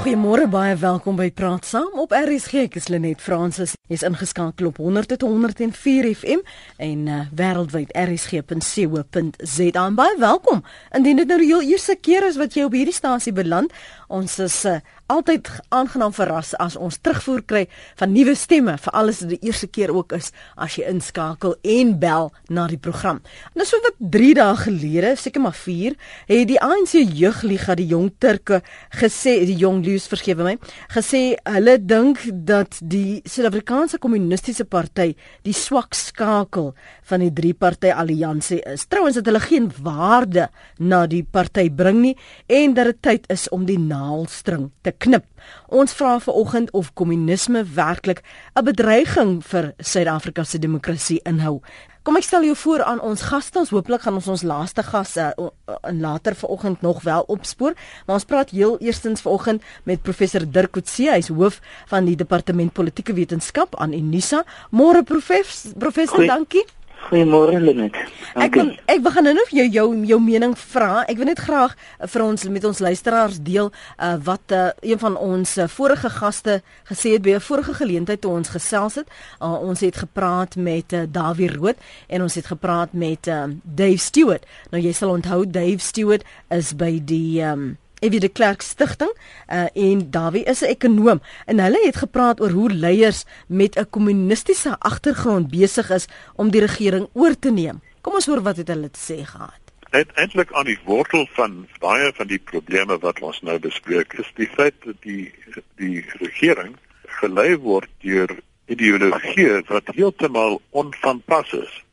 Goeiemôre baie welkom by Praat Saam op RSG. Ek is Lenet Fransis. Jy's ingeskakel op 100 tot 104 FM en uh, wêreldwyd rsg.co.za. Baie welkom. Indien dit nou die heel eerste keer is wat jy op hierdie stasie beland, ons is uh, altyd aangenaam verras as ons terugvoer kry van nuwe stemme, veral as dit die eerste keer ook is as jy inskakel en bel na die program. Nou so wat 3 dae gelede, seker maar 4, het die ANC jeugliga die jong Turke gesê, die jong Lius vergewe my, gesê hulle dink dat die Suid-Afrikaanse Kommunistiese Party die swak skakel van die drie party alliansie is. Trouwens dat hulle geen waarde na die party bring nie en dat dit tyd is om die naalstring te knip. Ons vra vanoggend of kommunisme werklik 'n bedreiging vir Suid-Afrika se demokrasie inhou. Kom ek stel jou voor aan ons gaste. Ons hooplik gaan ons ons laaste gas in later vanoggend nog wel opspoor. Maar ons praat heel eerstens vanoggend met professor Dirk Coetzee, hy's hoof van die departement politieke wetenskap aan Unisa. Môre professor, professor, dankie. Goeiemôre Lenet. Ek wil ek begin nou vir jou jou jou mening vra. Ek wil net graag vir ons met ons luisteraars deel uh, wat uh, een van ons uh, vorige gaste gesê het by 'n vorige geleentheid toe ons gesels het. Uh, ons het gepraat met uh, Dawie Rood en ons het gepraat met uh, Dave Stewart. Nou jy sal onthou Dave Stewart is by die um, Evie de Klerk Stichting uh, en Dawie is 'n ekonom en hulle het gepraat oor hoe leiers met 'n kommunistiese agtergrond besig is om die regering oor te neem. Kom ons hoor wat het hulle te sê gehad. Eintlik aan die wortel van baie van die probleme wat ons nou bespreek is die feit dat die die regering gelei word deur ideologie wat heeltemal onvanpas is.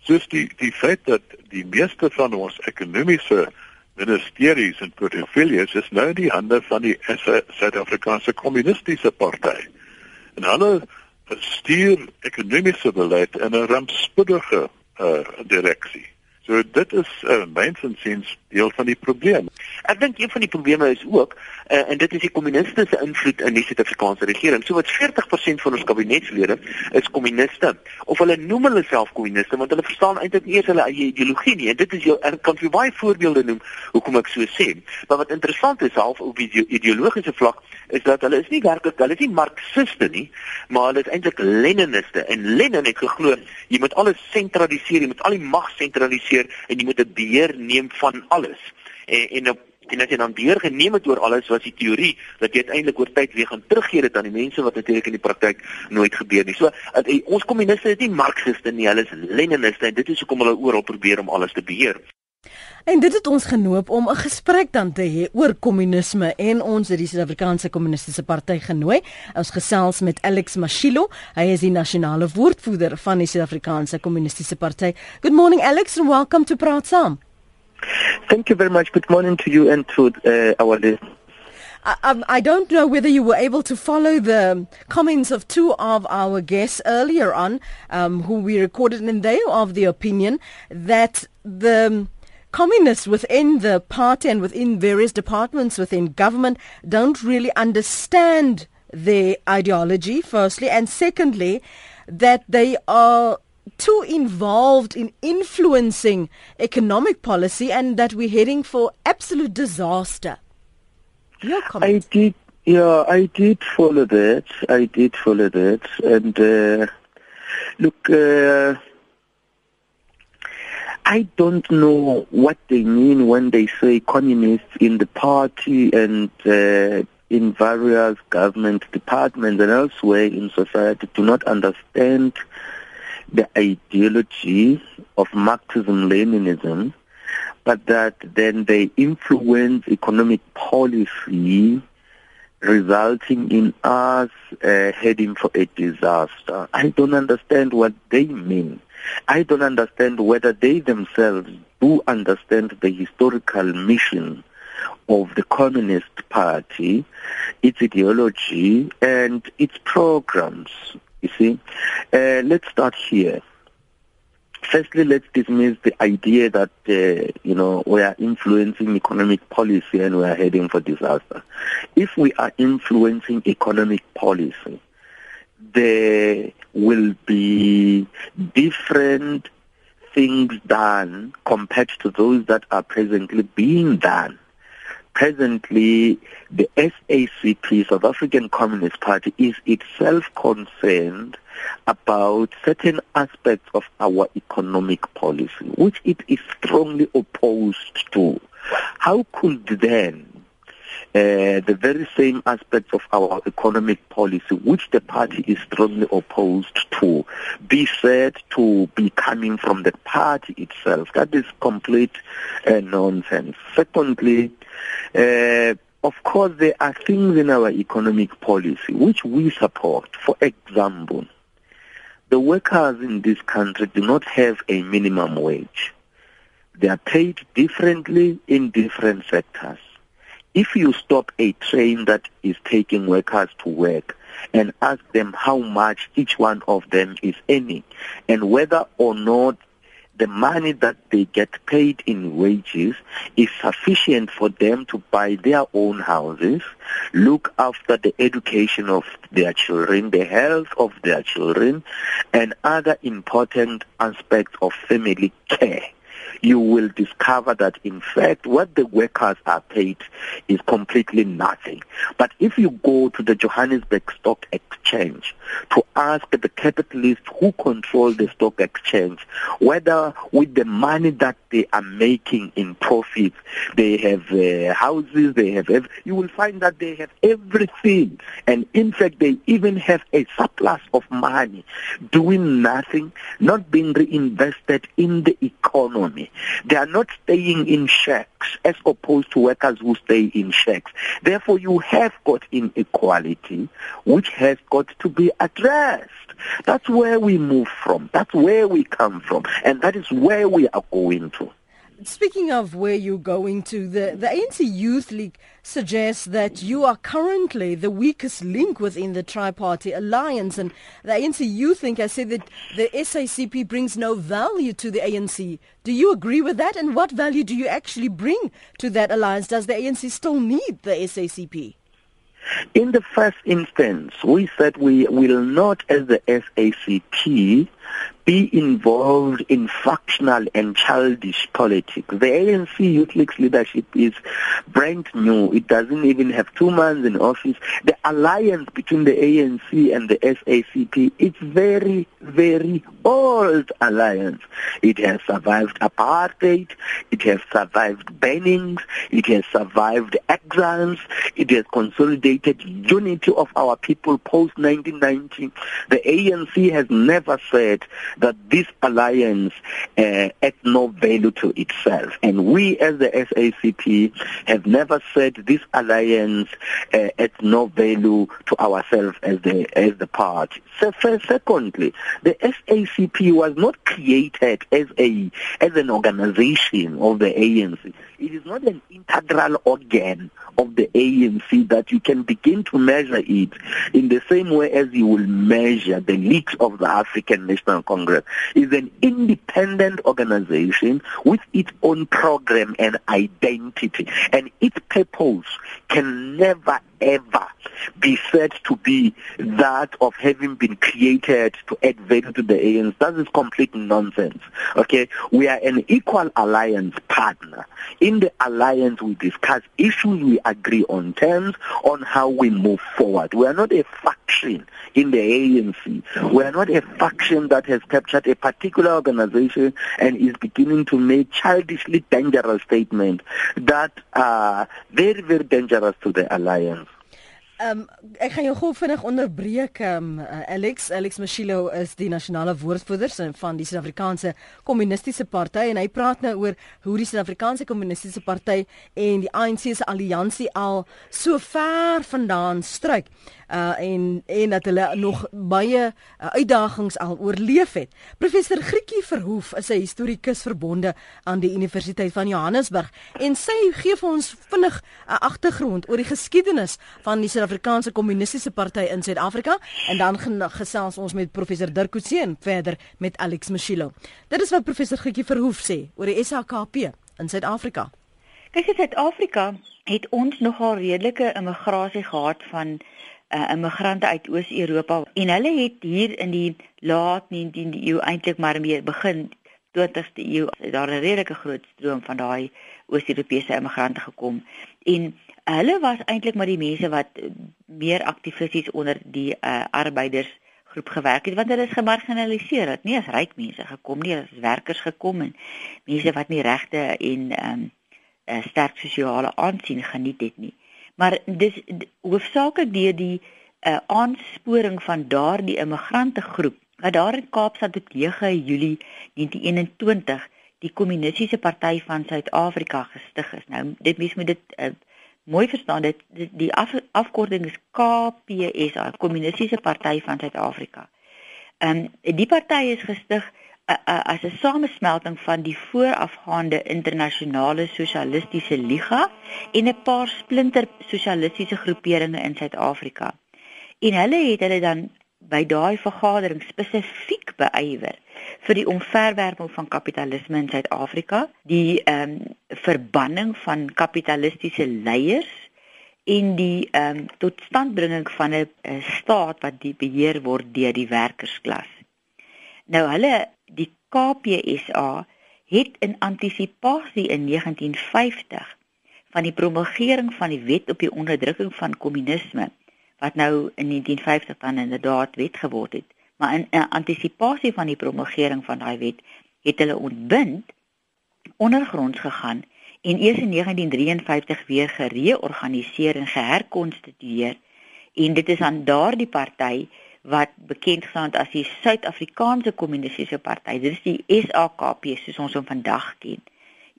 Soos die die feit dat die meeste van ons ekonomiese ministeries en portefeuilles is nou in die hande van die Suid-Afrikaanse Kommunistiese Party. En hulle stuur ekonomiese beleid in 'n rampspoedige uh, direksie. So dit is uh, myns en sins deel van die probleem. Ek dink een van die probleme is ook uh, en dit is die kommunistiese invloed in die Suid-Afrikaanse regering. So wat 40% van ons kabinetslede is kommuniste of hulle noem hulle self kommuniste want hulle verstaan eintlik nie eens hulle eie ideologie nie. En dit is jou ek kan vir baie voorbeelde noem hoekom ek so sê. Maar wat interessant is half op die ideologiese vlak is dat hulle is nie werklik hulle is nie marxiste nie, maar hulle is eintlik leniniste en Lenin het geglo jy moet alles sentraliseer, jy moet al die mag sentraliseer en jy moet 'n beheer neem van alles. En en op en as jy dan beheer geneem het oor alles was die teorie dat jy uiteindelik oor tyd weer gaan teruggee dit aan die mense wat natuurlik in die praktyk nooit gebeur nie. So at, eh, ons kommuniste is nie marxiste nie, hulle is leniniste en dit is hoekom hulle oral probeer om alles te beheer. En dit het ons genoop om 'n gesprek dan te hê oor kommunisme en ons het die Suid-Afrikaanse Kommunistiese Party genooi. Ons gesels met Alex Mashilo. Hy is die nasionale woordvoerder van die Suid-Afrikaanse Kommunistiese Party. Good morning Alex and welcome to Praat Saam. Thank you very much. Good morning to you and to uh, our listeners. I, um, I don't know whether you were able to follow the comments of two of our guests earlier on, um, who we recorded, and they are of the opinion that the communists within the party and within various departments within government don't really understand their ideology, firstly, and secondly, that they are too involved in influencing economic policy and that we're heading for absolute disaster. Your comment. I did, yeah, I did follow that. I did follow that. And uh, look, uh, I don't know what they mean when they say communists in the party and uh, in various government departments and elsewhere in society do not understand the ideology of Marxism-Leninism, but that then they influence economic policy resulting in us uh, heading for a disaster. I don't understand what they mean. I don't understand whether they themselves do understand the historical mission of the Communist Party, its ideology, and its programs. You see, uh, let's start here. Firstly, let's dismiss the idea that uh, you know we are influencing economic policy and we are heading for disaster. If we are influencing economic policy, there will be different things done compared to those that are presently being done. Presently, the SACP South African Communist Party, is itself concerned about certain aspects of our economic policy, which it is strongly opposed to. How could then uh, the very same aspects of our economic policy, which the party is strongly opposed to, be said to be coming from the party itself. That is complete uh, nonsense. Secondly, uh, of course, there are things in our economic policy which we support. For example, the workers in this country do not have a minimum wage. They are paid differently in different sectors. If you stop a train that is taking workers to work and ask them how much each one of them is earning and whether or not the money that they get paid in wages is sufficient for them to buy their own houses, look after the education of their children, the health of their children, and other important aspects of family care you will discover that in fact what the workers are paid is completely nothing. But if you go to the Johannesburg Stock Exchange to ask the capitalists who control the stock exchange whether with the money that they are making in profits, they have uh, houses, they have, ev- you will find that they have everything. And in fact, they even have a surplus of money doing nothing, not being reinvested in the economy. They are not staying in shacks as opposed to workers who stay in shacks. Therefore, you have got inequality, which has got to be addressed. That's where we move from. That's where we come from. And that is where we are going to. Speaking of where you're going to, the, the ANC Youth League suggests that you are currently the weakest link within the tri-party alliance. And the ANC Youth League has said that the SACP brings no value to the ANC. Do you agree with that? And what value do you actually bring to that alliance? Does the ANC still need the SACP? In the first instance, we said we will not, as the SACP, be involved in factional and childish politics. The ANC Youth League's leadership is brand new. It doesn't even have two months in office. The alliance between the ANC and the SACP is very, very old alliance. It has survived apartheid. It has survived bannings. It has survived exiles. It has consolidated unity of our people post-1990. The ANC has never said that this alliance uh, adds no value to itself. And we as the SACP have never said this alliance uh, adds no value to ourselves as the, as the party. So, secondly, the SACP was not created as a as an organization of the ANC. It is not an integral organ of the ANC that you can begin to measure it in the same way as you will measure the leaks of the African National Congress. Is an independent organization with its own program and identity, and its purpose can never ever be said to be that of having been created to add value to the ANC. That is complete nonsense. Okay, we are an equal alliance partner. In the alliance, we discuss issues, we agree on terms, on how we move forward. We are not a faction in the ANC. We are not a faction that has captured a particular organization and is beginning to make childishly dangerous statements that are very, very dangerous to the alliance. Ehm um, ek gaan jou gou vinnig onderbreek. Ehm um, Alex, Alex Mashilo is die nasionale woordvoerder van die Suid-Afrikaanse Kommunistiese Party en hy praat nou oor hoe die Suid-Afrikaanse Kommunistiese Party en die ANC se alliansie al so ver vandaan struik uh en en dat hulle nog baie uh, uitdagings al oorleef het. Professor Grietjie Verhoef is 'n historikus verbonde aan die Universiteit van Johannesburg en sy gee vir ons vinnig 'n uh, agtergrond oor die geskiedenis van die Suid-Afrikaanse Kommunistiese Party in Suid-Afrika en dan gesels ons met professor Dirk Coetzee verder met Alex Mashilo. Dit is wat professor Grietjie Verhoef sê oor die SHKP in Suid-Afrika. Kyk, Suid-Afrika het ons nogal redelike immigrasie gehad van uh, immigrante uit Oos-Europa. En hulle het hier in die laat 19de eeu eintlik maar meer begin 20ste eeu daar 'n redelike groot stroom van daai Oos-Europese immigrante gekom. En hulle was eintlik maar die mense wat meer aktivisties onder die uh, arbeiders groep gewerk het want hulle is gemarginaliseer. Het nie as ryk mense gekom nie as werkers gekom en mense wat nie regte en um, uh, sterk sosiale aansien geniet het nie maar dis hoofsaaklik deur die uh, aansporing van daardie immigrante groep wat daar in Kaapstad op 9 Julie 1921 die kommunistiese party van Suid-Afrika gestig is. Nou dit mens moet dit uh, mooi verstaan dit die af, afkorting is KPSA kommunistiese party van Suid-Afrika. En um, die party is gestig as 'n samesmelting van die voorafgaande internasionale sosialistiese liga en 'n paar splinter sosialistiese groeperinge in Suid-Afrika. En hulle het hulle dan by daai vergadering spesifiek beywer vir die omverwerping van kapitalisme in Suid-Afrika, die ehm um, verbanning van kapitalistiese leiers en die ehm um, totstandbringing van 'n staat wat die beheer word deur die werkersklas. Nou hulle KPSA het in antisipasie in 1950 van die promulgering van die wet op die onderdrukking van kommunisme wat nou in 1950 dan inderdaad wet geword het. Maar in, in antisipasie van die promulgering van daai wet het hulle ontbind ondergronds gegaan en eers in 1953 weer gereorganiseer en geherkonstitueer. En dit is aan daardie party wat bekend gestaan as die Suid-Afrikaanse Kommunistiese Party. Dit is die SAKP soos ons hom vandag ken.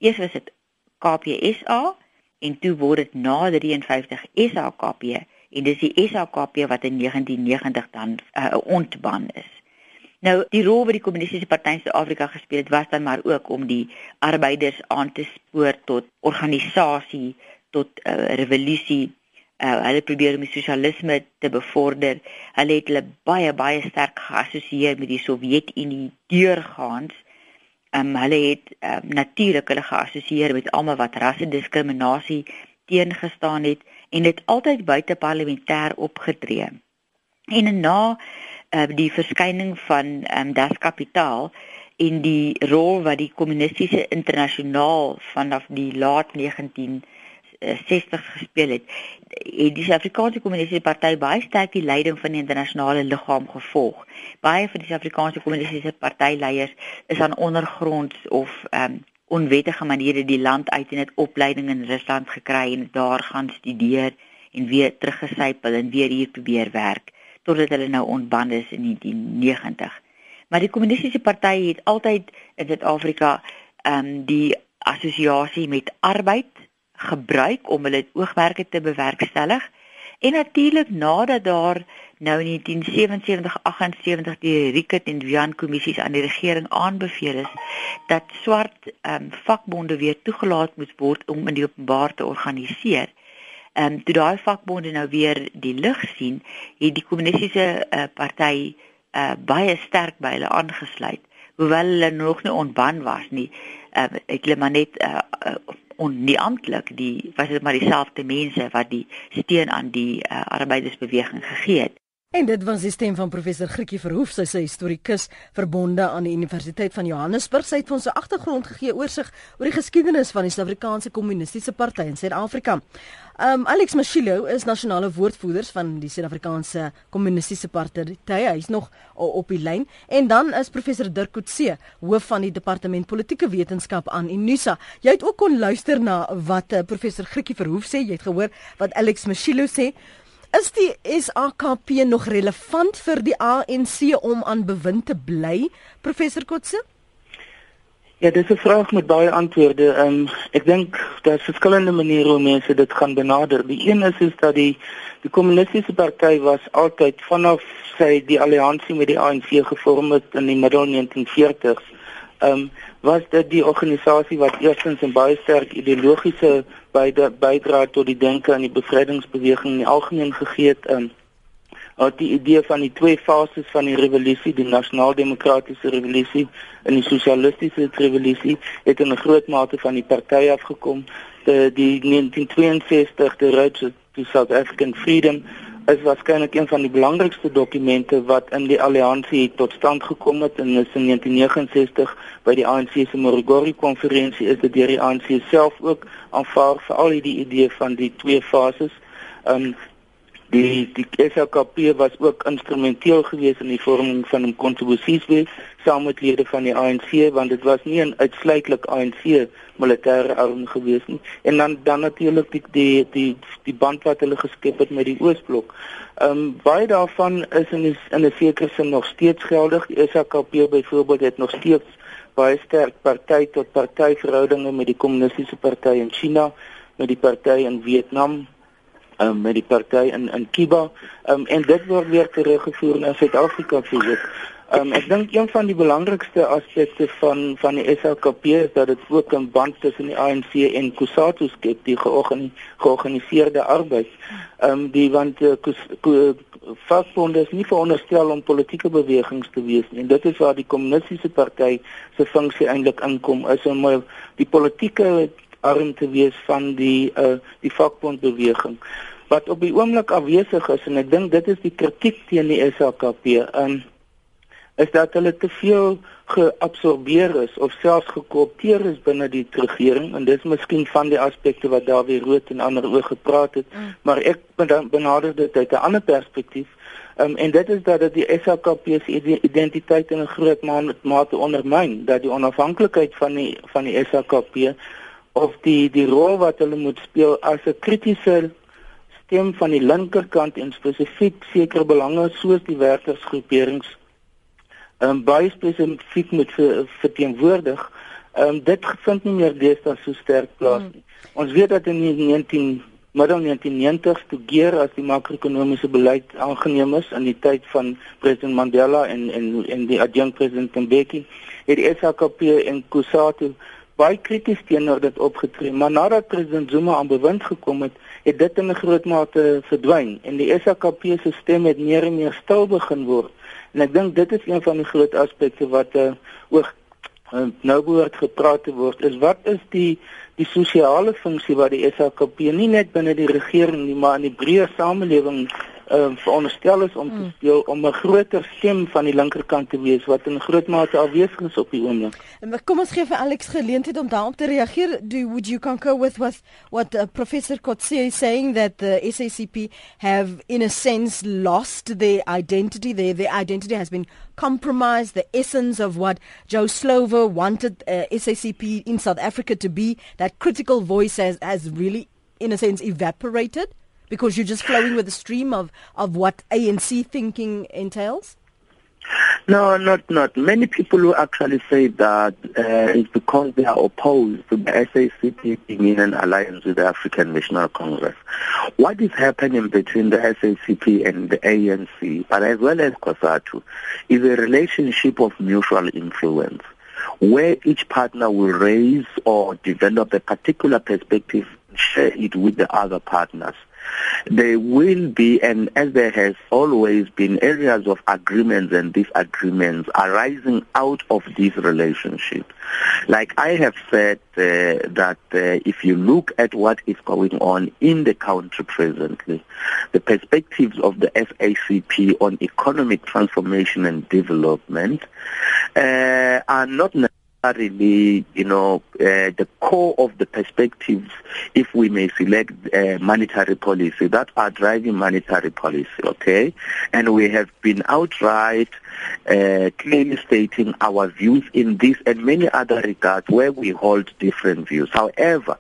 Eers was dit KPSA en toe word dit na 53 SAKP en dis die SAKP wat in 1990 dan uh, ontban is. Nou die rol wat die Kommunistiese Party in Suid-Afrika gespeel het was dan maar ook om die arbeiders aan te spoor tot organisasie, tot uh, revolusie uh, hulle probeer om die sosialisme te bevorder. Hulle het hulle baie baie sterk geassosieer met die Sowjetunie deurgaans. Um, hulle het um, natuurlik hulle geassosieer met almal wat rassediskriminasie teengestaan het en dit altyd buite parlementêr opgetree. En na uh, die verskyning van um, Das Kapitaal in die rol wat die kommunistiese internasionaal vanaf die laat 19 60 gespeel het, het die Suid-Afrikaanse Kommunistiese Party baie sterk die leiding van die internasionale liggaam gevolg. Baie van die Suid-Afrikaanse Kommunistiese Party leiers is aan ondergronds of um, onwettige maniere die land uit en het opleiding in Rusland gekry en daar gaan studeer en weer teruggesypel en weer hier probeer werk totdat hulle nou ontband is in 1990. Maar die Kommunistiese Party het altyd in Suid-Afrika ehm um, die assosiasie met arbeid gebruik om hulle oogmerke te bewerkstellig. En natuurlik nadat daar nou in 1977-78 die Ricket en Wian kommissies aan die regering aanbeveel is dat swart um, vakbonde weer toegelaat moet word om in die openbaar te organiseer. Ehm um, toe daai vakbonde nou weer die lig sien, het die kommunistiese uh, party uh, baie sterk by hulle aangesluit, hoewel hulle nog nie ontban was nie. Uh, ek lê maar net uh, uh, on nie amptelik die was dit maar dieselfde mense wat die steun aan die uh, arbeidersbeweging gegee het. En dit was die stem van professor Grietjie Verhoef, sy is historikus verbonde aan die Universiteit van Johannesburg. Sy het vir ons 'n agtergrond gegee oorsig oor die geskiedenis van die Suid-Afrikaanse Kommunistiese Party in Suid-Afrika. Um Alex Mashilo is nasionale woordvoerder van die Suid-Afrikaanse Kommunistiese Party. Hy is nog op die lyn en dan is professor Dirk Coetzee, hoof van die departement politieke wetenskap aan Unisa. Jy het ook kon luister na wat uh, professor Grietjie Verhoef sê. Jy het gehoor wat Alex Mashilo sê. Is die SAKP nog relevant vir die ANC om aan bewind te bly, professor Kotse? Ja, dis 'n vraag met baie antwoorde. Ehm um, ek dink daar's verskillende maniere hoe mense dit gaan benader. Die een is is dat die die kommunistiese party was altyd vanaf sy die alliansie met die ANC gevorm het in die middel 1940s. Ehm um, was dit die organisasie wat eerstens 'n baie sterk ideologiese bydra tot die denke aan die bevrydingsbeweging in die algemeen gegee het. Um, het die idee van die twee fases van die revolusie, die nasionaal-demokratiese revolusie en die sosialistiese revolusie, het in 'n groot mate van die party afgekom. De, die 1962 die Road to South African Freedom is waarskynlik een van die belangrikste dokumente wat in die alliansie tot stand gekom het en is in 1969 by die ANC se Morogoro konferensie is dit deur die ANC self ook aanvaar vir al hierdie idee van die twee fases. Um Die die SLKP was ook instrumenteel geweest in die vorming van 'n kontribusies saam met lede van die ANC want dit was nie 'n uitsluitlik ANC militêre arm geweest nie. En dan dan natuurlik die die die die band wat hulle geskep het met die Oosblok. Ehm um, baie daarvan is in die, in 'n sekere sin nog steeds geldig. Die SLKP byvoorbeeld het nog steeds baie sterk party tot party verhoudinge met die kommunistiese party in China, met die party in Vietnam, um, met die party in in Kuba, um, en dit word weer teruggevoer na Suid-Afrika fisies. Um, ek dink een van die belangrikste aspekte van van die SLKP is dat dit ook 'n band tussen die ANC en Kusatu skep, die georganiseerde arbeid. Ehm um, die want uh, vakbonde is nie veronderstel om politieke bewegings te wees nie. En dit is waar die kommunistiese party se funksie eintlik inkom is om die politieke arm te wees van die uh die vakbondbeweging wat op die oomblik afwesig is en ek dink dit is die kritiek teen die SAKP. Um is dat hulle te veel geabsorbeer is of selfs gekoopteer is binne die regering en dis miskien van die aspekte wat daar weer rood en ander oor gepraat het mm. maar ek benader dit uit 'n ander perspektief um, en dit is dat dit die SAKP se identiteit in 'n groot mate ondermyn dat die onafhanklikheid van die van die SAKP of die die rol wat hulle moet speel as 'n kritiese stem van die linkerkant en spesifiek sekere belange soos die werkersgroeperings um, baie spesifiek moet ver, verteenwoordig. Ehm um, dit vind nie meer deesdae so sterk plaas nie. Hmm. Ons weet dat in 19 middel 1990s toe keer as die makro-ekonomiese beleid aangeneem is in die tyd van president Mandela en en en die adjunct president Mbeki, het die SHKP en Kusatu baie krities teenoor dit opgetree, maar nadat president Zuma aan bewind gekom het, het dit in 'n groot mate verdwyn en die SHKP se stem het meer en meer stil begin word. En ek dink dit is een van die groot aspekte wat uh, oor uh, nou behoort gepraat te word is wat is die die sosiale funksie wat die SHKP nie net binne die regering nie maar in die breë samelewing uh, veronderstel is om te hmm. speel om 'n groter stem van die linkerkant te wees wat in groot mate afwesig is op die oomblik. Kom ons gee vir Alex geleentheid om daarop te reageer. Do would you concur with what what uh, Professor Kotse is saying that the SACP have in a sense lost their identity their their identity has been compromised the essence of what Joe Slovo wanted uh, SACP in South Africa to be that critical voice has has really in a sense evaporated? Because you're just flowing with the stream of, of what ANC thinking entails? No, not not. Many people will actually say that uh, it's because they are opposed to the SACP being in an alliance with the African National Congress. What is happening between the SACP and the ANC, but as well as COSATU, is a relationship of mutual influence where each partner will raise or develop a particular perspective share it with the other partners. There will be, and as there has always been, areas of agreements and disagreements arising out of this relationship. Like I have said uh, that uh, if you look at what is going on in the country presently, the perspectives of the SACP on economic transformation and development uh, are not necessarily really, you know, uh, the core of the perspectives, if we may select uh, monetary policy, that are driving monetary policy, okay? And we have been outright uh, clearly stating our views in this and many other regards where we hold different views. However,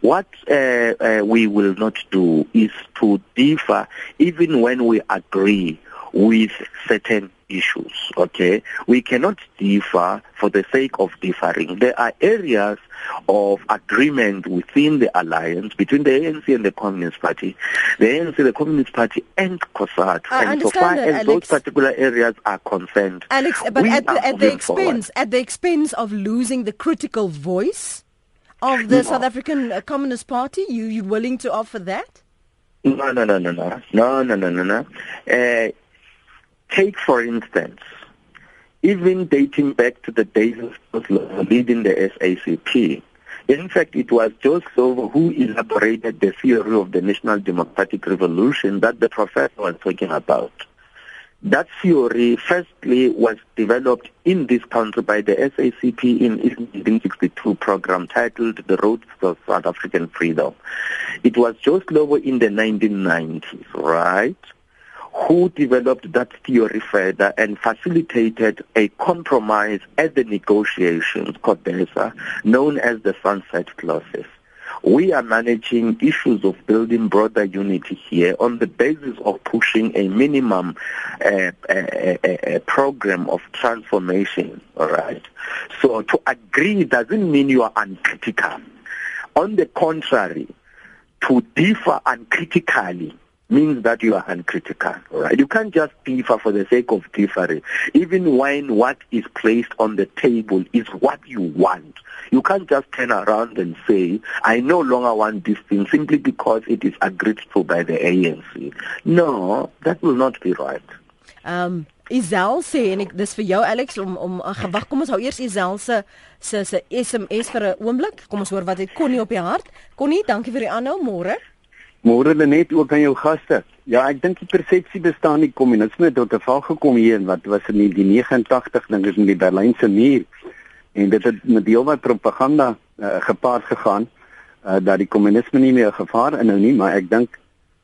what uh, uh, we will not do is to differ even when we agree with certain issues, okay? We cannot differ for the sake of differing. There are areas of agreement within the alliance between the ANC and the Communist Party, the ANC, the Communist Party, and COSAT. and so far that, as Alex, those particular areas are concerned, Alex, but at the, at the expense, forward. at the expense of losing the critical voice of the no. South African uh, Communist Party, you you willing to offer that? No, no, no, no, no, no, no, no, no, no. Uh, Take, for instance, even dating back to the days of leading the SACP, in fact, it was Joseph who elaborated the theory of the National Democratic Revolution that the professor was talking about. That theory, firstly, was developed in this country by the SACP in its 1962 program titled The Road to South African Freedom. It was Slovo in the 1990s, right, who developed that theory further and facilitated a compromise at the negotiations, CODESA, known as the Sunset Clauses we are managing issues of building broader unity here on the basis of pushing a minimum uh, a, a, a program of transformation, all right? So to agree doesn't mean you are uncritical. On the contrary, to differ uncritically means that you are uncritical, right? You can't just differ for the sake of differing. Even when what is placed on the table is what you want, you can't just turn around and say, I no longer want this thing simply because it is agreed to by the ANC. No, that will not be right. Um Isel sê en ek dis vir jou Alex om om gewag kom ons hou eers Isel se se se SMS vir 'n oomblik. Kom ons hoor wat het Connie op die hart. Connie, dankie vir die aanhou môre. Môre net ook aan jou gaste. Ja, ek dink die persepsie bestaan die kommunisme tot 'n val gekom hier en wat was in die 89 ding is in die Berlynse muur en dit het met deel wat propaganda uh, gepaard gegaan uh, dat die kommunisme nie meer 'n gevaar inhou nie, maar ek dink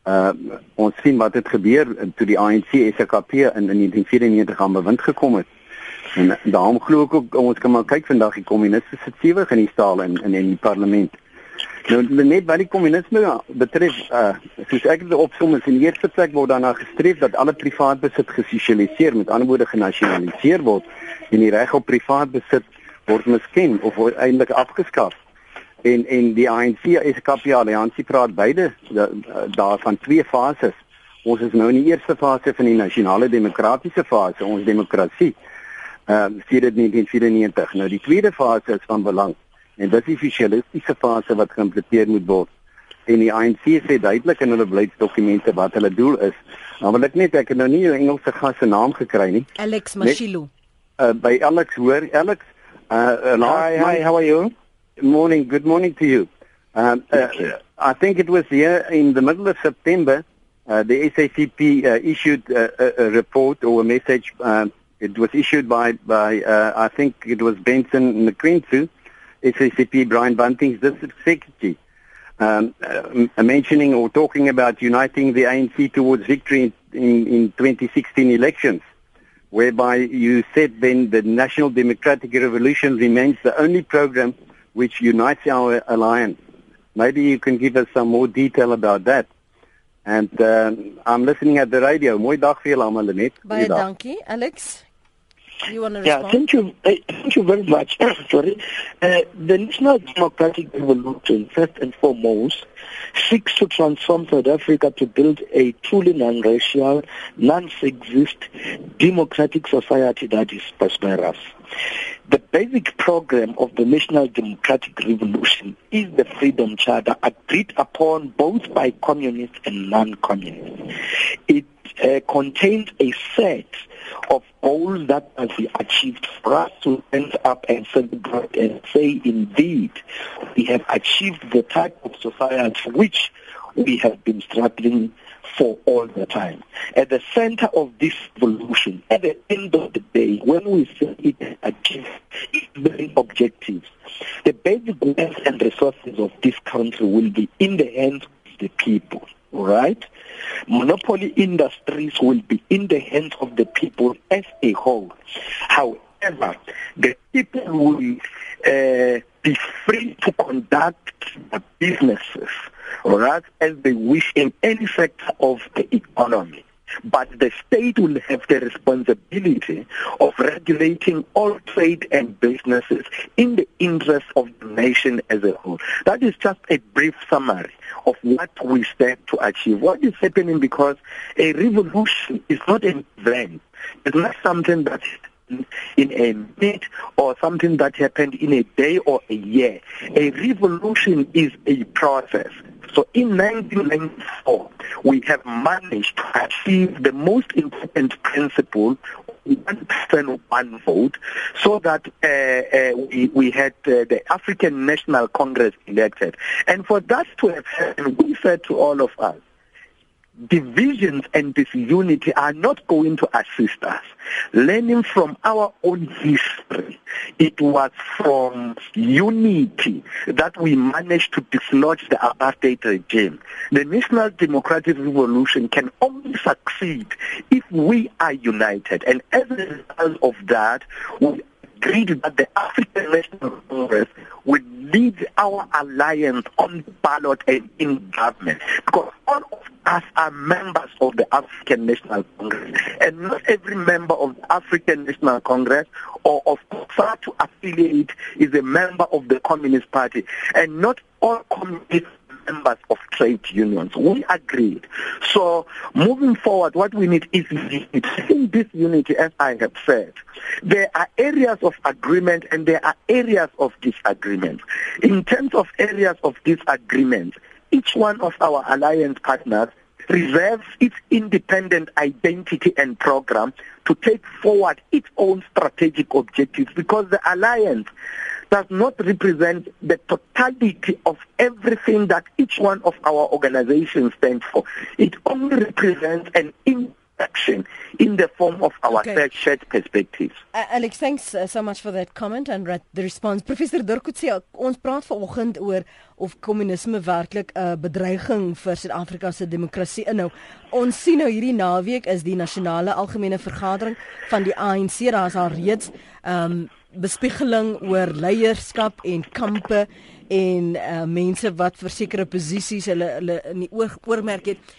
uh, ons sien wat het gebeur toe die ANC SKP in, in 1994 aan bewind gekom het. En daarom glo ek ook ons kan maar kyk vandag die kommuniste sit sewig in die staal in in, in die parlement. Nou net wat die kommunisme betref, uh, soos ek dit opsom is in die eerste plek word daarna gestreef dat alle privaat besit gesosialiseer, met ander woorde genasionaliseer word en die reg op privaat besit word miskien of word eintlik afgeskaf. En en die ANC SKP alliansie praat beide daarvan twee fases. Ons is nou in die eerste fase van die nasionale demokratiese fase, ons demokrasie. Ehm uh, sedert 1994. Nou die tweede fase is van belang en dit is die sosialistiese fase wat geïmplementeer moet word. En die ANC sê duidelik in hulle beleidsdokumente wat hulle doel is. Nou wil ek net ek het nou nie 'n Engelse gas se naam gekry nie. Alex Mashilo. Uh, by Alex hoor Alex Uh, hi, hi, how are you? Good morning. Good morning to you. Um, uh, I think it was here in the middle of September, uh, the SACP uh, issued a, a, report or a message. Um, it was issued by, by uh, I think it was Benson McCrentue, SACP Brian Bunting's district secretary, um, uh, mentioning or talking about uniting the ANC towards victory in, in, in 2016 elections whereby you said then the National Democratic Revolution remains the only program which unites our alliance. Maybe you can give us some more detail about that. And uh, I'm listening at the radio. Mooi dag vir julle almal net. Baie dankie, Alex. You want to respond? Yeah, thank you. Uh, thank you very much. Sorry. Uh, the National Democratic Revolution, first and foremost, seeks to transform South Africa to build a truly non-racial, non-sexist, democratic society that is prosperous. The basic program of the National Democratic Revolution is the Freedom Charter agreed upon both by communists and non-communists. It uh, contains a set of goals that must be achieved for us to end up and celebrate and say indeed we have achieved the type of society which we have been struggling for all the time. At the center of this revolution, at the end of the day, when we say it achieves its main objectives, the basic wealth and resources of this country will be in the hands of the people, right? Monopoly industries will be in the hands of the people as a whole. However, the people will uh, be free to conduct businesses right, as they wish in any sector of the economy. But the state will have the responsibility of regulating all trade and businesses in the interest of the nation as a whole. That is just a brief summary of what we stand to achieve. What is happening because a revolution is not an event. It's not something that in a minute or something that happened in a day or a year. A revolution is a process. So in 1994, we have managed to achieve the most important principle one person, one vote, so that uh, uh, we, we had uh, the African National Congress elected. And for that to have happened, we said to all of us, divisions and disunity are not going to assist us. Learning from our own history, it was from unity that we managed to dislodge the apartheid regime. The National Democratic Revolution can only succeed if we are united. And as a result of that, we agreed that the African National Congress would lead our alliance on ballot and in government. Because all us are members of the African National Congress. And not every member of the African National Congress or of to affiliate is a member of the Communist Party. And not all communist members of trade unions. We agreed. So moving forward, what we need is. In this unity, as I have said, there are areas of agreement and there are areas of disagreement. In terms of areas of disagreement, each one of our alliance partners reserves its independent identity and program to take forward its own strategic objectives because the alliance does not represent the totality of everything that each one of our organizations stands for. It only represents an action in the form of our okay. shared perspectives. Uh, Alex, thanks uh, so much for that comment and the response. Professor Durkutse, ons praat vanoggend oor of kommunisme werklik 'n uh, bedreiging vir Suid-Afrika se demokrasie inhou. Ons sien nou hierdie naweek is die nasionale algemene vergadering van die ANC. Daar's al reeds um, bespiegeling oor leierskap en kampe en uh, mense wat vir sekere posisies hulle hulle in die oor, oormerk het.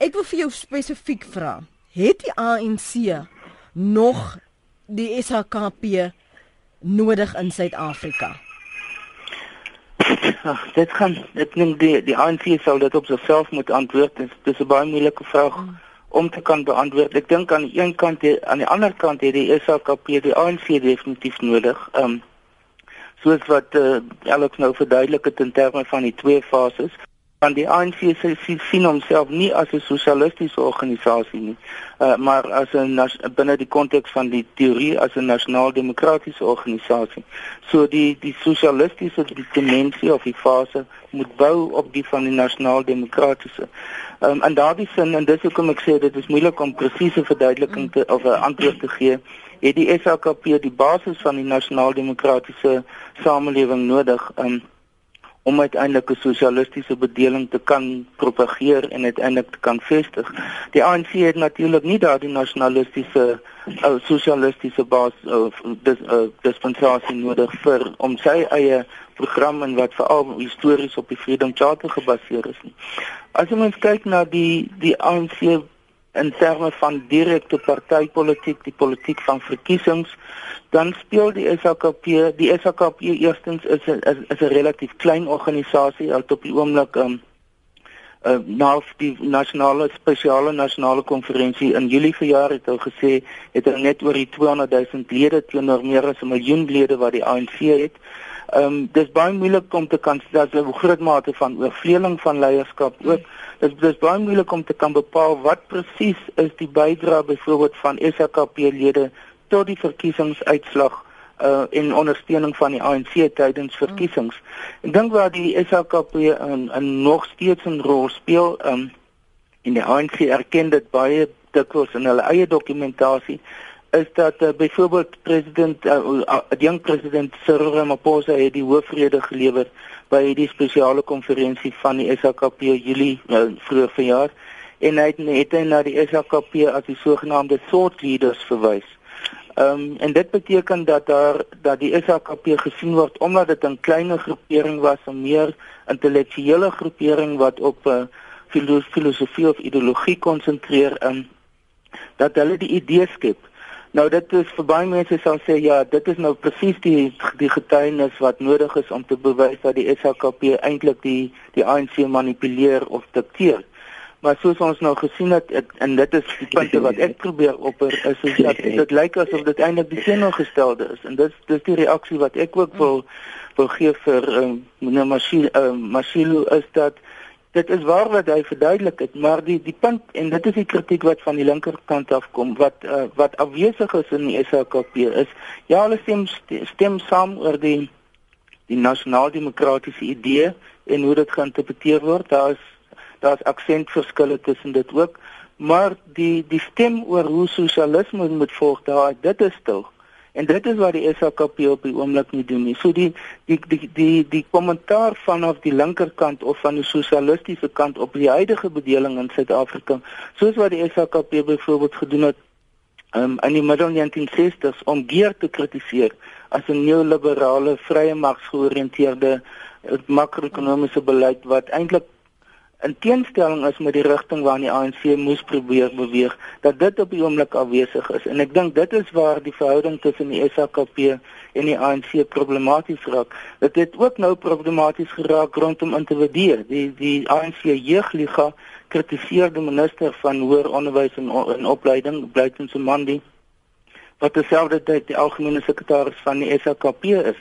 Ek wil vir jou spesifiek vra, het die ANC nog die SHKP nodig in Suid-Afrika? Ag, dit gaan ek dink die die ANC sal dit op sigself moet antwoord. Dit is 'n baie moeilike vraag. Mm om te kan beantwoord. Ek dink aan die een kant aan die ander kant het die SAKP die ANC definitief nodig. Ehm um, soos wat uh, Alex nou verduidelik het in terme van die twee fases want die ANC sien homself nie as 'n sosialistiese organisasie nie, uh, maar as 'n binne die konteks van die teorie as 'n nasionaal-demokratiese organisasie. So die die sosialistiese dimensie of die fase moet bou op die van die nasionaal-demokratiese. Um, in daardie sin en dis hoekom ek sê dit is moeilik om presiese verduideliking te of 'n antwoord te gee, het die SAKP die basis van die nasionaal-demokratiese samelewing nodig um, om uiteindelik 'n sosialistiese bedeling te kan propageer en uiteindelik te kan vestig. Die ANC het natuurlik nie daardie nasionalistiese uh, sosialistiese basis of dis uh, dispensasie nodig vir om sy eie program en wat veral histories op die Freedom Charter gebaseer is nie. As jy mens kyk na die die ANC in terme van direkte partytetiek, die politiek van verkiesings, dan speel die SAKP, die SAKP eerstens is 'n is, is 'n relatief klein organisasie al op die oomblik um, uh, na die nasionale spesiale nasionale konferensie in Julie verjaar het hy gesê het hy net oor die 200 000 lede teenoor meer as 'n miljoen lede wat die ANC het. Ehm um, dis baie moeilik om te kan dat 'n groot mate van oorvleeling van leierskap ook. Dis dis baie moeilik om te kan bepaal wat presies is die bydrae byvoorbeeld van SAKP lede tot die verkiesingsuitslag uh in ondersteuning van die ANC tydens verkiesings. Ek dink waar die SAKP 'n 'n nog steeds 'n rol speel um in die ANC erken dit baie dikwels in hulle eie dokumentasie is dat uh, byvoorbeeld president uh, uh, die jong president Cyril Ramaphosa het die hoofrede gelewer by die spesiale konferensie van die SAKP Julie uh, vroeër verjaar en hy het net na die SAKP as die sogenaamde thought leaders verwys. Ehm um, en dit beteken dat daar dat die SAKP gesien word omdat dit 'n kleiner groepering was, 'n meer intellektuele groepering wat op uh, filosofie of ideologie konsentreer en um, dat hulle die idee skep Nou dit is vir baie mense sal sê ja, dit is nou presies die die getuienis wat nodig is om te bewys dat die SHKP eintlik die die ANC manipuleer of dikteer. Maar soos ons nou gesien het en dit is die punte wat ek probeer opper is is dat dit lyk asof dit eintlik die teenoorgestelde is en dit dis die reaksie wat ek ook wil wil gee vir um, meneer Masilu um, Masilu is dat Dit is waar wat hy verduidelik het, maar die die punt en dit is die kritiek wat van die linkerkant af kom wat uh, wat afwesig is in die SHKP is ja, hulle stem stem saam oor die die nasionaal-demokratiese idee en hoe dit geïnterpreteer word. Daar is Daar's aksentverskille tussen dit ook, maar die die stem oor hoe sosialisme moet volg, daar dit is stil. En dit is wat die SAKP op die oomblik nie doen nie. So die die die die die kommentaar vanaf die linkerkant of van die sosialistiese kant op die huidige bedeling in Suid-Afrika, soos wat die SAKP byvoorbeeld gedoen het um, in die middel 1960s om geer te kritiseer as 'n neoliberale vrye marksgeoriënteerde eh, makro-ekonomiese beleid wat eintlik in teenstelling is met die rigting waarna die ANC moes probeer beweeg dat dit op die oomblik afwesig is. En ek dink dit is waar die verhouding tussen die SAKP en die ANC problematies raak. Dit het ook nou problematies geraak rondom individue die die ANC jeugliga kritiseer die minister van hoër onderwys en, en opleiding Blyton Somandi wat terselfdertyd die algemene sekretaris van die SAKP is.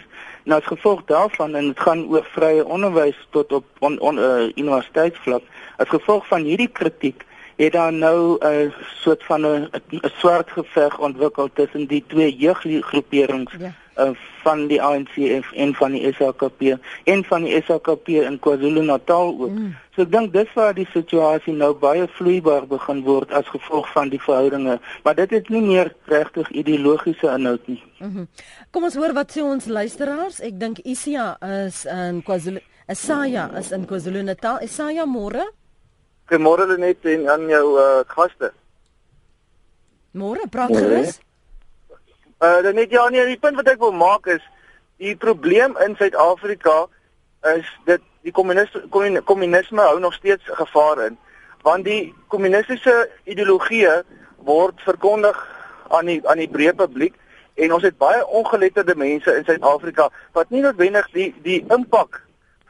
Nou as gevolg daarvan en dit gaan oor vrye onderwys tot op on, on, uh, universiteitsvlak. As gevolg van hierdie kritiek het daar nou 'n soort van 'n swart geveg ontwikkel tussen die twee jeuggroeperings ja. uh, van die ANC en van die SAKP en van die SAKP in KwaZulu-Natal ook. Mm. So ek dink dis waar die situasie nou baie vloeibaar begin word as gevolg van die verhoudinge, maar dit het nie meer regtig ideologiese inhoud nie. Mm -hmm. Kom ons hoor wat sê ons luisteraars. Ek dink Isia is in KwaZulu Isaya is in KwaZulu-Natal. Isaya môre? Goeiemôre net en aan jou uh, gaste. Môre, praat gerus. Uh net ja, nee, die punt wat ek wil maak is die probleem in Suid-Afrika is dit die kommunisme kommunisme hou nog steeds gevaar in want die kommunistiese ideologie word verkondig aan die aan die breë publiek en ons het baie ongeletterde mense in Suid-Afrika wat nie noodwendig die die impak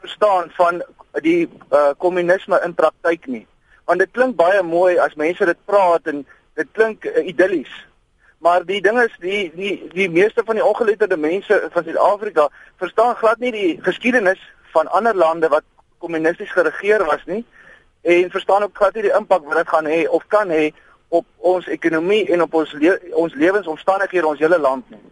verstaan van die uh kommunisme in praktyk nie want dit klink baie mooi as mense dit praat en dit klink uh, idillies. Maar die ding is die die die meeste van die ongeletterde mense van Suid-Afrika verstaan glad nie die geskiedenis van ander lande wat kommunisties geregeer was nie en verstaan ook glad nie die impak wat dit gaan hê of kan hê op ons ekonomie en op ons le ons lewensomstandighede in ons hele land nie.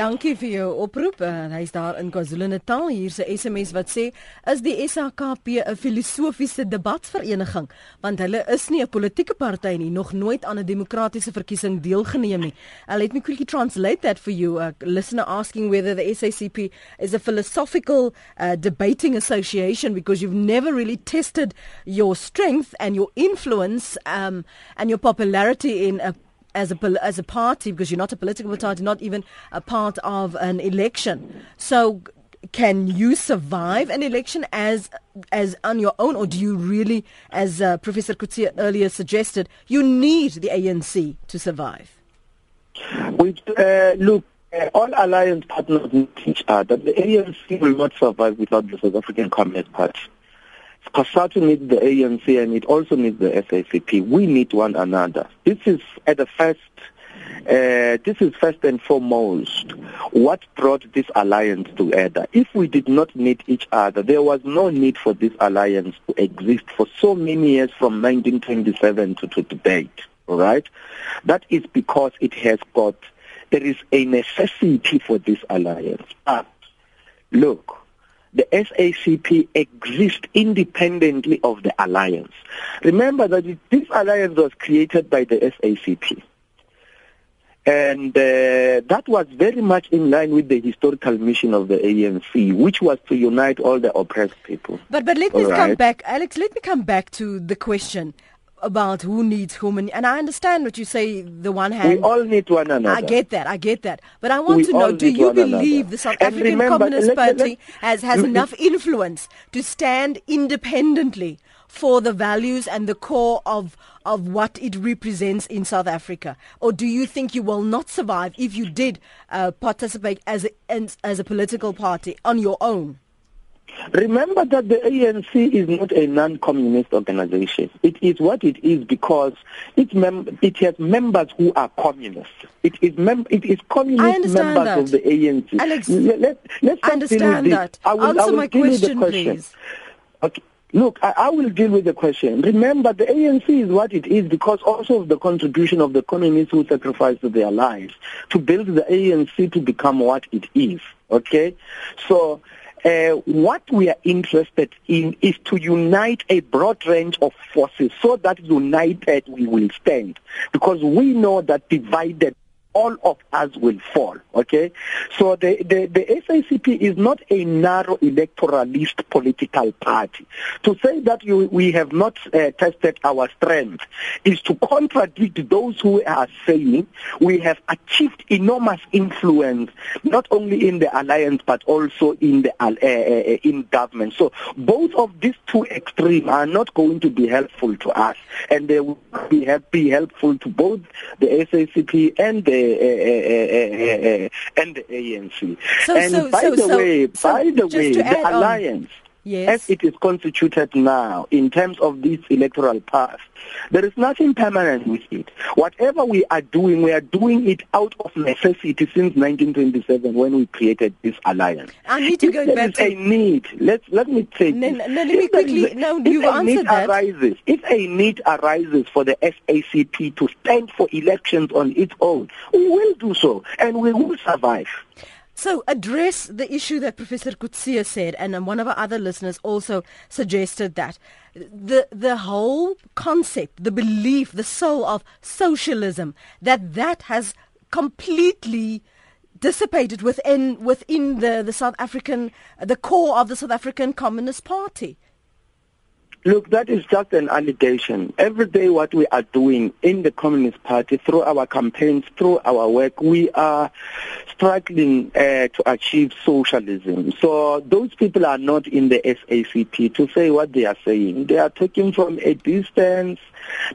Dankie vir jou oproep. Uh, Hy's daar in KwaZulu-Natal. Hier's 'n SMS wat sê: "Is die SAKP 'n filosofiese debatvereniging? Want hulle is nie 'n politieke party nie, nog nooit aan 'n demokratiese verkiesing deelgeneem nie." Uh, let me quickly translate that for you. A listener asking whether the SACP is a philosophical uh, debating association because you've never really tested your strength and your influence um, and your popularity in a as a as a party because you're not a political party, not even a part of an election. So, can you survive an election as as on your own, or do you really, as uh, Professor Kutsia earlier suggested, you need the ANC to survive? Uh, look. Uh, all alliance partners need each other. The ANC will not survive without the South African Communist Party. COSATU needs the ANC and it also needs the SACP. We need one another. This is at the first, uh, this is first and foremost what brought this alliance together. If we did not need each other, there was no need for this alliance to exist for so many years from 1927 to, to date. All right? That is because it has got, there is a necessity for this alliance. But look, the SACP exists independently of the alliance. Remember that this alliance was created by the SACP. And uh, that was very much in line with the historical mission of the ANC, which was to unite all the oppressed people. But but let me right? come back, Alex. Let me come back to the question about who needs whom and, and I understand what you say the one hand. we all need one another. I get that I get that. But I want we to know do you believe another. the South African remember, Communist let, Party let, let, has has enough influence to stand independently for the values and the core of of what it represents in South Africa? Or do you think you will not survive if you did uh, participate as a, as a political party on your own Remember that the ANC is not a non-communist organization. It is what it is because it, mem- it has members who are communists. It is, mem- it is communist members that. of the ANC. Alex, let, let, I understand that. I will, Answer I will my question, question, please. Okay. Look, I, I, will deal with the question. Remember, the ANC is what it is because also of the contribution of the communists who sacrificed their lives to build the ANC to become what it is. Okay? So, uh, what we are interested in is to unite a broad range of forces so that united we will stand. Because we know that divided all of us will fall. Okay, so the, the, the SACP is not a narrow electoralist political party. To say that you, we have not uh, tested our strength is to contradict those who are saying we have achieved enormous influence not only in the alliance but also in the uh, uh, in government. So both of these two extremes are not going to be helpful to us, and they will be, be helpful to both the SACP and the Eh, eh, eh, and the ANC. So, and so, by so, the way, by the way, the on, alliance. Yes. As it is constituted now, in terms of this electoral path, there is nothing permanent with it. Whatever we are doing, we are doing it out of necessity since 1927 when we created this alliance. I need to if go there back is to a need. Let let me say. No, this. no, let me If quickly- a- no, you've answered need that. arises, if a need arises for the SACP to stand for elections on its own, we will do so, and we will survive. So address the issue that Professor Kutsia said, and one of our other listeners also suggested that the the whole concept, the belief, the soul of socialism, that that has completely dissipated within within the, the South African, the core of the South African Communist Party. Look, that is just an allegation. Every day what we are doing in the Communist Party, through our campaigns, through our work, we are struggling uh, to achieve socialism. So those people are not in the SACP to say what they are saying. They are talking from a distance.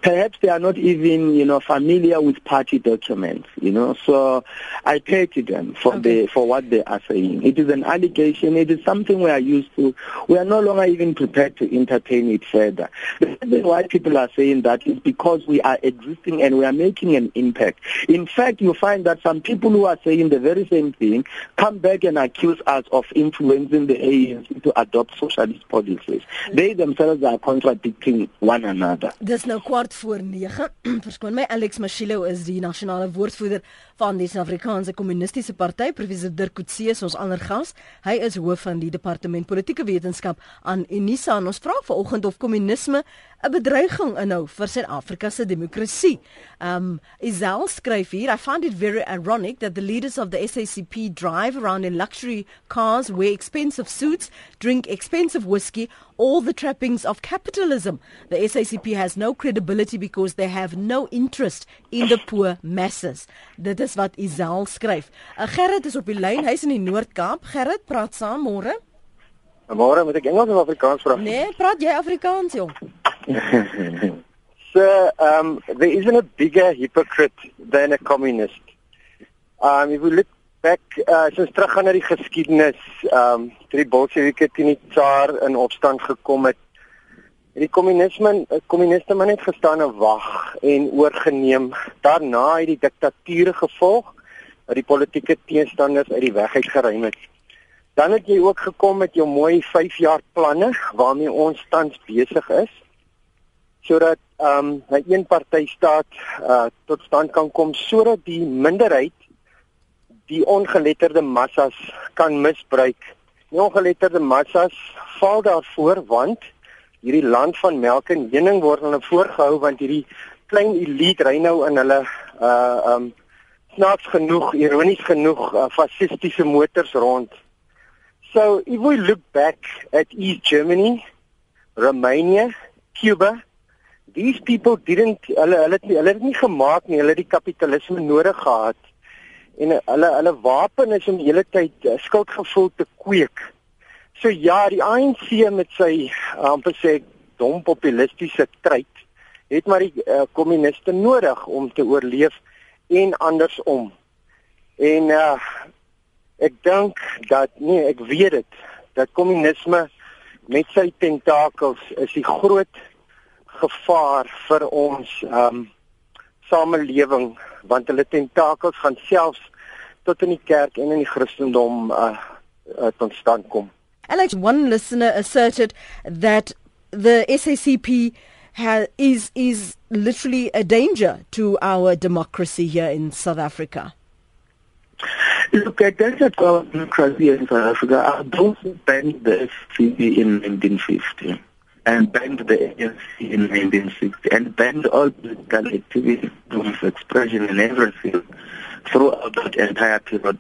Perhaps they are not even, you know, familiar with party documents, you know. So I pity them for Okay. the for what they are saying. It is an allegation. It is something we are used to. We are no longer even prepared to entertain it further. The reason why people are saying that is because we are existing and we are making an impact. In fact, you find that some people who are saying the very same thing come back and accuse us of influencing the ANC to adopt socialist policies. They themselves are contradicting one another. Dis nou kwart voor 9. Verskoon my, Alex Mashilo is die nasionale woordvoerder van die Suid-Afrikaanse Kommunistiese Party. Professor Dirk Coetzee is ons ander gas. Hy is hoof van die Departement Politieke Wetenskap aan Unisa. En ons vra vanoggend of kommunisme 'n bedreiging inhou vir Suid-Afrika se demokrasie. Um Isel skryf hier, I find it very ironic that the leaders of the SACP drive around in luxury cars, wear expensive suits, drink expensive whiskey, all the trappings of capitalism. The SACP has no credibility because they have no interest in the poor masses. Dit is wat Isel skryf. Uh, Gerrit is op die lyn, hy's in die Noord-Kaap. Gerrit, praat saam môre. Môre moet ek Engels of Afrikaans vra? Nee, praat jy Afrikaans jong? so, um, there isn't a bigger hypocrite than a communist. Um, if we look back, uh, sinds teruggaan na die geskiedenis, um, toe die Bolshevike teen die Tsar in opstand gekom het, het die kommunisme, kommuniste maar net gestaan en wag en oorgeneem. Daarna het die diktatuur gevolg, wat die politieke teenstanders uit die weg uitgeruim het. Dan het jy ook gekom met jou mooi 5 jaar planne waarmee ons tans besig is sodat ehm um, 'n eenpartytstaat uh, tot stand kan kom sodat die minderheid die ongeletterde massas kan misbruik. Die ongeletterde massas val daarvoor want hierdie land van melk en honing word hulle voorgehou want hierdie klein elite ry nou in hulle uh ehm um, snaaks genoeg, ironies genoeg, uh, fasistiese motors rond. So if we look back at East Germany, Romania, Cuba, these people didn't hulle hulle het nie, hulle het nie gemaak nie, hulle het die kapitalisme nodig gehad. En uh, hulle hulle wapen is om die hele tyd uh, skuldgevoel te kweek. So ja, die ANC met sy uh, amper sê dom populistiese treit het maar die uh, kommuniste nodig om te oorleef en andersom. En uh ek dink dat nee, ek weet dit dat kommunisme met sy tentakels is die groot gevaar vir ons um samelewing want hulle tentakels gaan selfs tot in die kerk en in die Christendom uh, uh tot stand kom. Alex, one listener asserted that the SACP ha- is is literally a danger to our democracy here in South Africa. Look, I tell you about democracy in South Africa. Those who banned the FCB in 1950 and banned the ANC in 1960 and banned all political activity, of expression and everything throughout that entire period.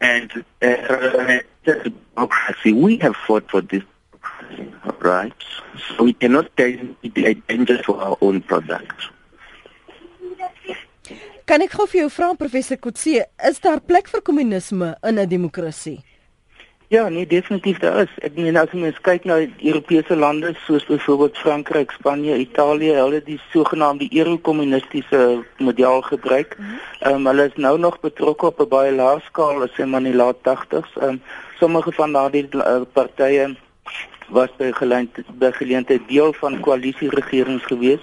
And uh, democracy, we have fought for this democracy, right? So we cannot take it a danger to our own product. Kan ek gou vir jou vra professor Kotse, is daar plek vir kommunisme in 'n demokrasie? Ja, nee, definitief daar is. Ek meen as mens kyk na Europese lande soos byvoorbeeld Frankryk, Spanje, Italië, hulle die sogenaamde euro-kommunistiese model gebruik. Mhm. Ehm um, hulle is nou nog betrokke op 'n baie lae skaal, as jy in die laat 80s. Ehm um, sommige van daardie uh, partye was by geleentheid geleentheid deel van koalisieregerings gewees.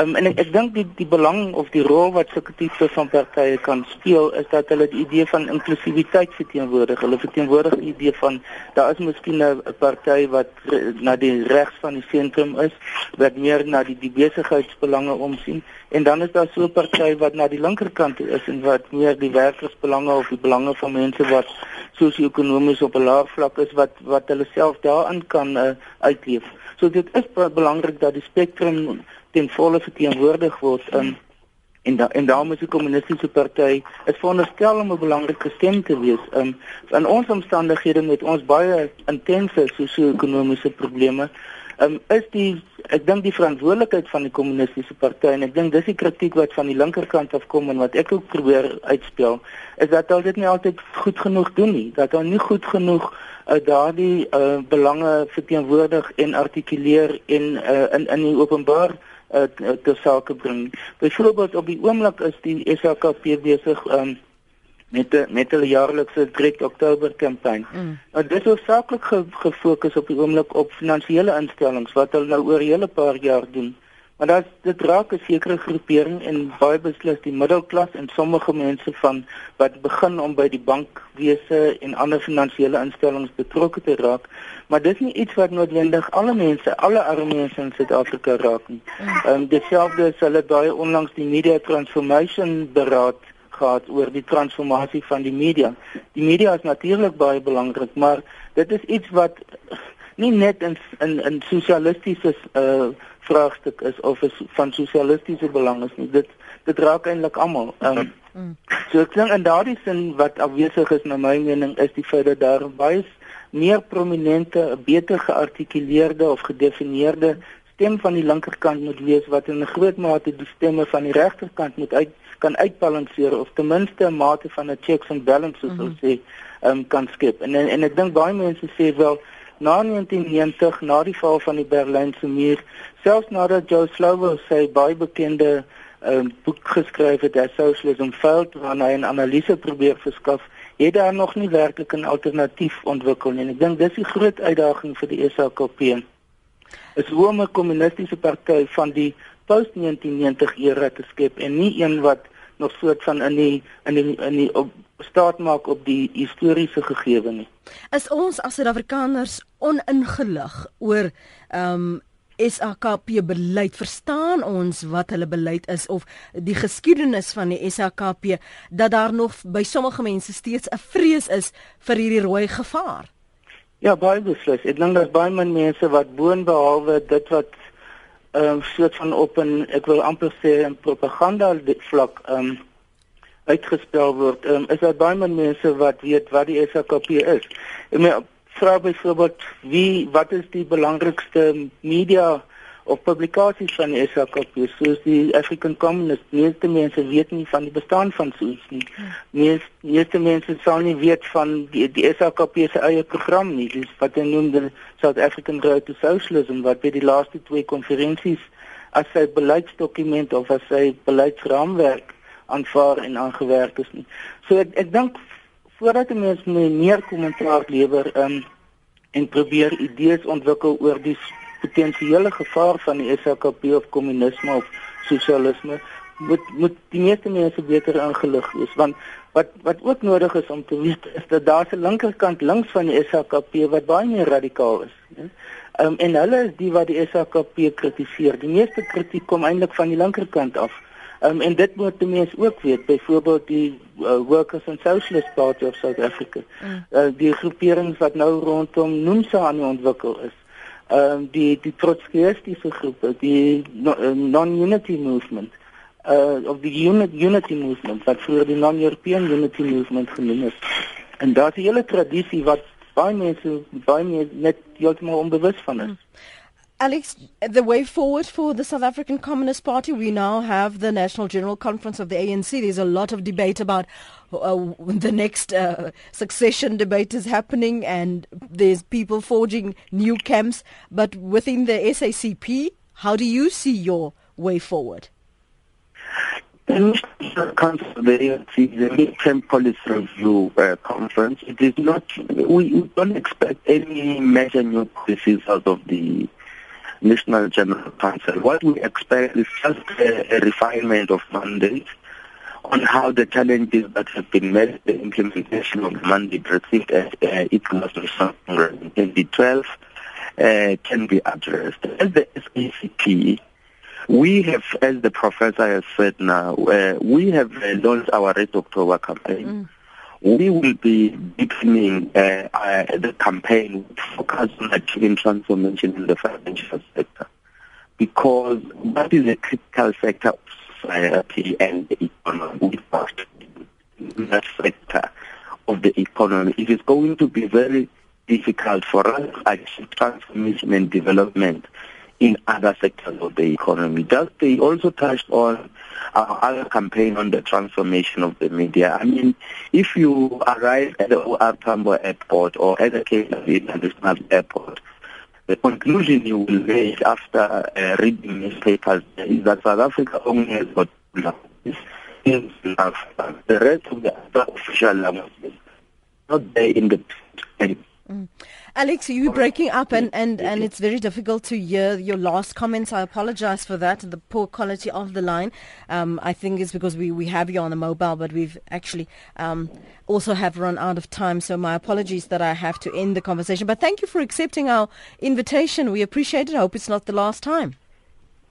Um, en ek ek dink die die belang of die rol wat sulke tipe van partye kan speel is dat hulle die idee van inklusiwiteit verteenwoordig. Hulle verteenwoordig die idee van daar is miskien 'n party wat na die regs van die sentrum is, wat meer na die die besigheidsbelange omsien en dan is daar so 'n party wat na die linkerkant is en wat meer die werkersbelange of die belange van mense wat sosio-ekonomies op 'n laer vlak is wat wat hulle self daarin kan uh, uitleef. So dit is belangrik dat die spektrum ten volle verteenwoordig word in en da, en daarom is die kommunistiese party is veronderstel om 'n belangrike stem te wees. Um, in ons omstandighede met ons baie intense sosio-ekonomiese probleme um, is die ek dink die verantwoordelikheid van die kommunistiese party en ek dink dis die kritiek wat van die linkerkant af kom en wat ek ook probeer uitspel is dat hulle dit nie altyd goed genoeg doen nie dat hulle nie goed genoeg uh, daardie uh, belange verteenwoordig en artikuleer en uh, in in die openbaar uh, te sake bring. Byvoorbeeld op die oomblik is die SAKP besig um, met die, met hulle jaarlikse 3 Oktober kampanje. Mm. Nou dit is saaklik ge, gefokus op die oomblik op finansiële instellings wat hulle nou oor 'n hele paar jaar doen. Maar dat dit raak 'n sekere groepering en baie beslis die middelklas en sommige mense van wat begin om by die bankwese en ander finansiële instellings betrokke te raak. Maar dit is nie iets wat noodwendig alle mense, alle arme mense in Suid-Afrika raak nie. Mm. Ehm um, dieselfde is hulle baie onlangs die media transformation beraad gehad oor die transformasie van die media. Die media is natuurlik baie belangrik, maar dit is iets wat nie net in in in sosialistiese uh vraagstuk is of is van sosialistiese belang is nie. Dit dit raak eintlik almal. Um, so ek dink in daardie sin wat afwesig is na my mening is die feit dat daar baie meer prominente, beter geartikuleerde of gedefinieerde stem van die linkerkant moet wees wat in 'n groot mate die stemme van die regterkant moet uit kan uitbalanseer of ten minste 'n mate van 'n checks and balances mm -hmm. sê um, kan skep. En en, en ek dink baie mense sê wel na 1990 na die val van die Berlynse muur, selfs nadat Joe Slovo sy baie bekende um, boek geskryf het, The Socialism Failed, waarin hy 'n analise probeer verskaf, het daar nog nie werklik 'n alternatief ontwikkel nie. En ek dink dis die groot uitdaging vir die SAKP. Is hoe om 'n kommunistiese party van die post 1990 era te skep en nie een wat nog soort van in die in die in die op staat maak op die historiese gegewe nie. Is ons as Suid-Afrikaners oningelig oor ehm um, SAKP beleid verstaan ons wat hulle beleid is of die geskiedenis van die SAKP dat daar nog by sommige mense steeds 'n vrees is vir hierdie rooi gevaar. Ja, baie beslis. Ek dink daar's baie min mense wat boonbehalwe dit wat ehm um, soort van op 'n ek wil amper sê 'n propaganda vlak ehm um, uitgespel word. Ehm um, is daar baie mense wat weet wat die SAKP is. Ek meen vra byvoorbeeld wie wat is die belangrikste media of publikasies van die SAKP soos die African Communist. Meeste mense weet nie van die bestaan van so iets nie. Meeste, meeste mense sal nie weet van die, die SAKP se eie program nie. Dis wat hulle noem die South African Road to Socialism wat by die laaste twee konferensies as sy beleidsdokument of as sy beleidsraamwerk aanvaar en aangewerk is nie. So ek ek dink voordat mense meer kommentaar lewer um, en probeer idees ontwikkel oor die potensiële gevaar van die SAKP of kommunisme of sosialisme moet moet die meeste mense beter ingelig wees want wat wat ook nodig is om te weet is dat daar se linkerkant links van die SAKP wat baie meer radikaal is né um, en hulle is die wat die SAKP kritiseer die meeste kritiek kom eintlik van die linkerkant af Um, en dit moet die mense ook weet, byvoorbeeld die uh, Workers and Socialist Party of South Africa. Mm. Uh, die groeperings wat nou rondom Nomsa aan ontwikkel is. Ehm um, die die trotskyistiese groepe, die uh, non-unity movement uh of the unit unity movement wat vroeër die non-European unity movement genoem is. En daar's 'n hele tradisie wat baie mense baie mense net heeltemal onbewus van is. Mm. Alex, the way forward for the South African Communist Party, we now have the National General Conference of the ANC. There's a lot of debate about uh, the next uh, succession debate is happening, and there's people forging new camps. But within the SACP, how do you see your way forward? The Council of the ANC is a midterm policy review uh, conference. It is not. We, we don't expect any major new policies out of the National General Council. What we expect is just a, a refinement of mandates on how the challenges that have been met, the implementation of the mandate received at uh, its last in 2012 uh, can be addressed. As the SACP, we have, as the professor has said now, uh, we have launched our Red October campaign. Mm we will be deepening uh, uh, the campaign with focus on achieving transformation in the financial sector because that is a critical sector of society and the economy. That sector of the economy. It is going to be very difficult for us to achieve transformation and development in other sectors of the economy. Just they also touched on our other campaign on the transformation of the media. I mean, if you arrive at the OR Tambo airport or at the Cape International Airport, the conclusion you will make after uh, reading newspapers is that South Africa only has got languages. The rest of the other official languages not there in the Mm. Alex, you're breaking up and, and, and it's very difficult to hear your last comments. I apologize for that, the poor quality of the line. Um, I think it's because we, we have you on a mobile, but we've actually um, also have run out of time. So my apologies that I have to end the conversation. But thank you for accepting our invitation. We appreciate it. I hope it's not the last time.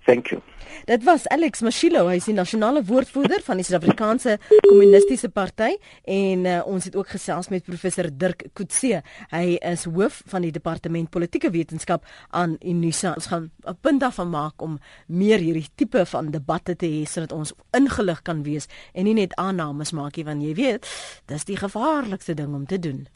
Thank you. Dit was Alex Mashilo, hy is die nasionale woordvoerder van die Suid-Afrikaanse Kommunistiese Party en uh, ons het ook gesels met professor Dirk Coetzee. Hy is hoof van die departement politieke wetenskap aan Unisa. Ons gaan 'n punt daarvan maak om meer hierdie tipe van debatte te hê sodat ons ingelig kan wees en nie net aannames maak nie want jy weet, dis die gevaarlikste ding om te doen.